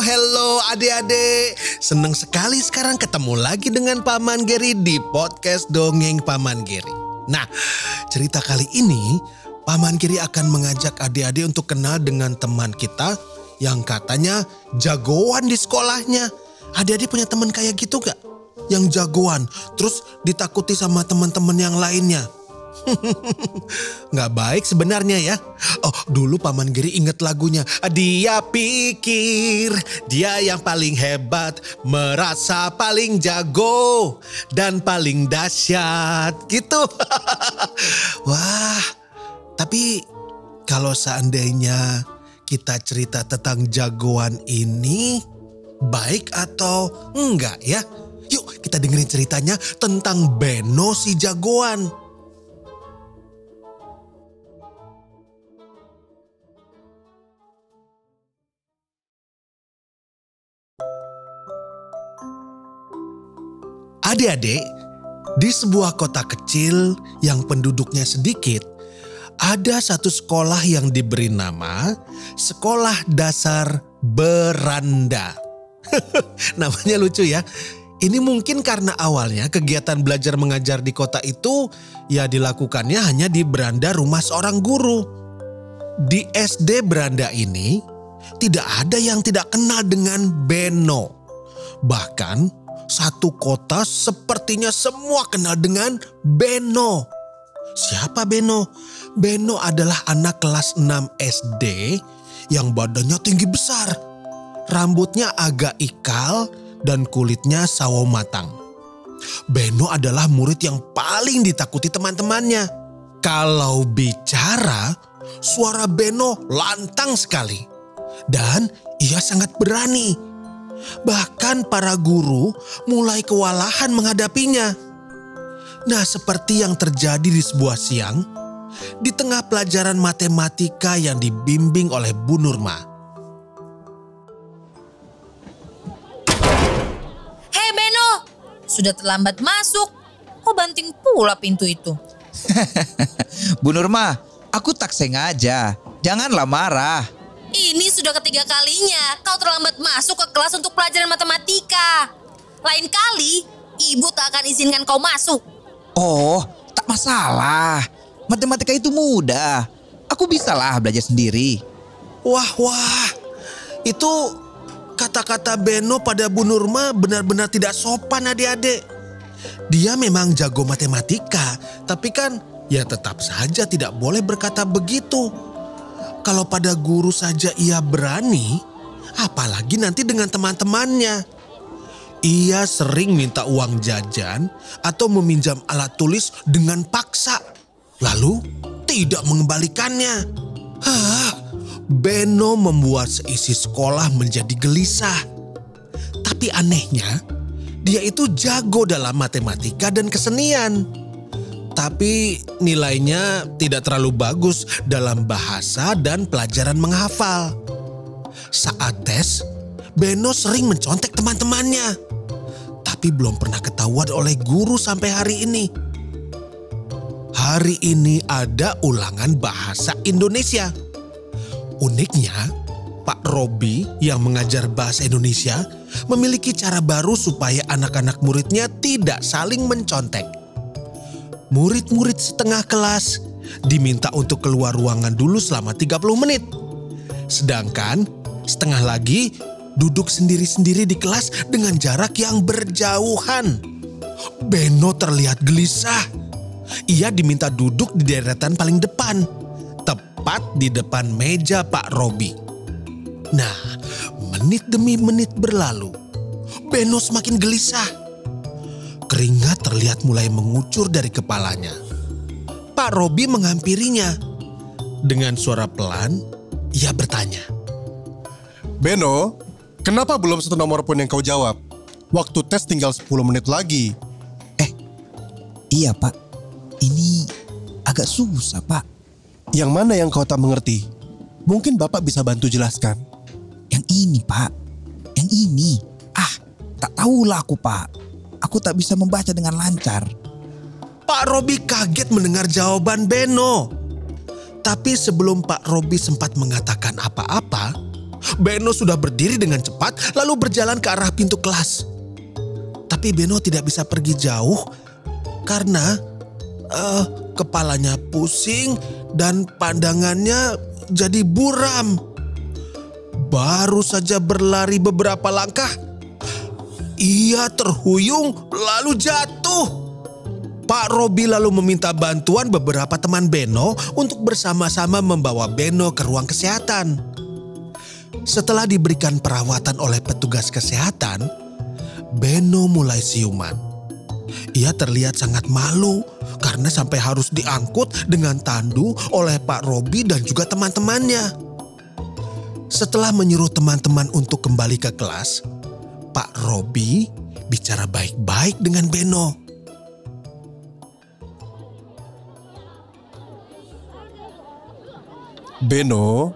Hello, adik-adik. Senang sekali sekarang ketemu lagi dengan Paman Geri di podcast Dongeng Paman Geri. Nah, cerita kali ini Paman Geri akan mengajak adik-adik untuk kenal dengan teman kita yang katanya jagoan di sekolahnya. Adik-adik punya teman kayak gitu gak? Yang jagoan, terus ditakuti sama teman-teman yang lainnya. Nggak baik sebenarnya ya. Oh dulu Paman Giri inget lagunya. Dia pikir dia yang paling hebat. Merasa paling jago. Dan paling dahsyat gitu. Wah tapi kalau seandainya kita cerita tentang jagoan ini. Baik atau enggak ya? Yuk kita dengerin ceritanya tentang Beno si jagoan. Adik-adik, di sebuah kota kecil yang penduduknya sedikit, ada satu sekolah yang diberi nama Sekolah Dasar Beranda. Namanya lucu ya. Ini mungkin karena awalnya kegiatan belajar mengajar di kota itu ya dilakukannya hanya di beranda rumah seorang guru. Di SD beranda ini tidak ada yang tidak kenal dengan Beno. Bahkan satu kota sepertinya semua kenal dengan Beno. Siapa Beno? Beno adalah anak kelas 6 SD yang badannya tinggi besar. Rambutnya agak ikal dan kulitnya sawo matang. Beno adalah murid yang paling ditakuti teman-temannya. Kalau bicara, suara Beno lantang sekali. Dan ia sangat berani. Bahkan para guru mulai kewalahan menghadapinya. Nah, seperti yang terjadi di sebuah siang, di tengah pelajaran matematika yang dibimbing oleh Bu Nurma. Hei Beno, sudah terlambat masuk. Kok banting pula pintu itu? Bu Nurma, aku tak sengaja. Janganlah marah. Sudah ketiga kalinya kau terlambat masuk ke kelas untuk pelajaran matematika. Lain kali, ibu tak akan izinkan kau masuk. Oh, tak masalah. Matematika itu mudah. Aku bisalah belajar sendiri. Wah, wah. Itu kata-kata Beno pada Bu Nurma benar-benar tidak sopan adik-adik. Dia memang jago matematika, tapi kan ya tetap saja tidak boleh berkata begitu. Kalau pada guru saja ia berani, apalagi nanti dengan teman-temannya. Ia sering minta uang jajan atau meminjam alat tulis dengan paksa. Lalu tidak mengembalikannya. Hah, Beno membuat seisi sekolah menjadi gelisah. Tapi anehnya, dia itu jago dalam matematika dan kesenian. Tapi nilainya tidak terlalu bagus dalam bahasa dan pelajaran menghafal. Saat tes, Beno sering mencontek teman-temannya. Tapi belum pernah ketahuan oleh guru sampai hari ini. Hari ini ada ulangan bahasa Indonesia. Uniknya, Pak Robi yang mengajar bahasa Indonesia memiliki cara baru supaya anak-anak muridnya tidak saling mencontek. Murid-murid setengah kelas diminta untuk keluar ruangan dulu selama 30 menit. Sedangkan setengah lagi duduk sendiri-sendiri di kelas dengan jarak yang berjauhan. Beno terlihat gelisah. Ia diminta duduk di deretan paling depan, tepat di depan meja Pak Robi. Nah, menit demi menit berlalu. Beno semakin gelisah. Keringat terlihat mulai mengucur dari kepalanya. Pak Robi menghampirinya. Dengan suara pelan, Ia bertanya. Beno, kenapa belum satu nomor pun yang kau jawab? Waktu tes tinggal 10 menit lagi. Iya pak, ini agak susah pak. Yang mana yang kau tak mengerti? Mungkin Bapak bisa bantu jelaskan. Yang ini pak, yang ini. Ah, tak tahulah aku pak. Aku tak bisa membaca dengan lancar. Pak Robi kaget mendengar jawaban Beno. Tapi sebelum Pak Robi sempat mengatakan apa-apa, Beno sudah berdiri dengan cepat lalu berjalan ke arah pintu kelas. Tapi Beno tidak bisa pergi jauh karena eh, kepalanya pusing dan pandangannya jadi buram. Baru saja berlari beberapa langkah, ia terhuyung lalu jatuh. Pak Robi lalu meminta bantuan beberapa teman Beno untuk bersama-sama membawa Beno ke ruang kesehatan. Setelah diberikan perawatan oleh petugas kesehatan, Beno mulai siuman. Ia terlihat sangat malu karena sampai harus diangkut dengan tandu oleh Pak Robi dan juga teman-temannya. Setelah menyuruh teman-teman untuk kembali ke kelas, Pak Robi bicara baik-baik dengan Beno. Beno,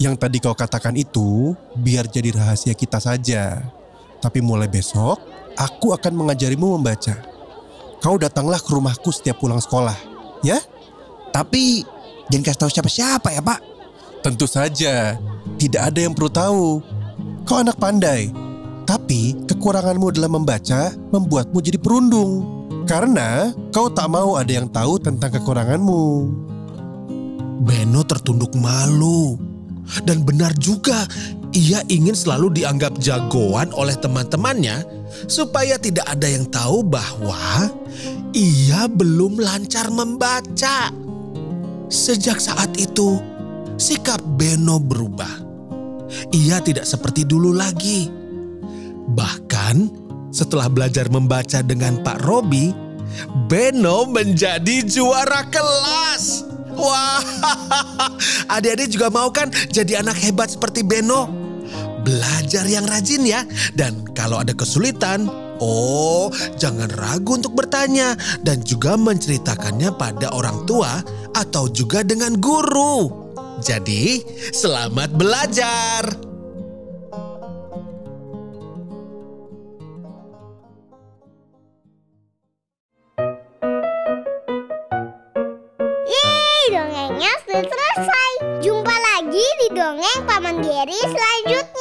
yang tadi kau katakan itu biar jadi rahasia kita saja. Tapi mulai besok, aku akan mengajarimu membaca. Kau datanglah ke rumahku setiap pulang sekolah, ya? Tapi jangan kasih tahu siapa-siapa ya pak. Tentu saja, tidak ada yang perlu tahu. Kau anak pandai, tapi kekuranganmu dalam membaca membuatmu jadi perundung. Karena kau tak mau ada yang tahu tentang kekuranganmu. Beno tertunduk malu. Dan benar juga, ia ingin selalu dianggap jagoan oleh teman-temannya supaya tidak ada yang tahu bahwa ia belum lancar membaca. Sejak saat itu, sikap Beno berubah. Ia tidak seperti dulu lagi. Bahkan setelah belajar membaca dengan Pak Robi, Beno menjadi juara kelas. Wah, adik-adik juga mau kan jadi anak hebat seperti Beno? Belajar yang rajin ya. Dan kalau ada kesulitan, oh jangan ragu untuk bertanya. Dan juga menceritakannya pada orang tua atau juga dengan guru. Jadi, selamat belajar. Selesai. Jumpa lagi di dongeng Paman Geri selanjutnya.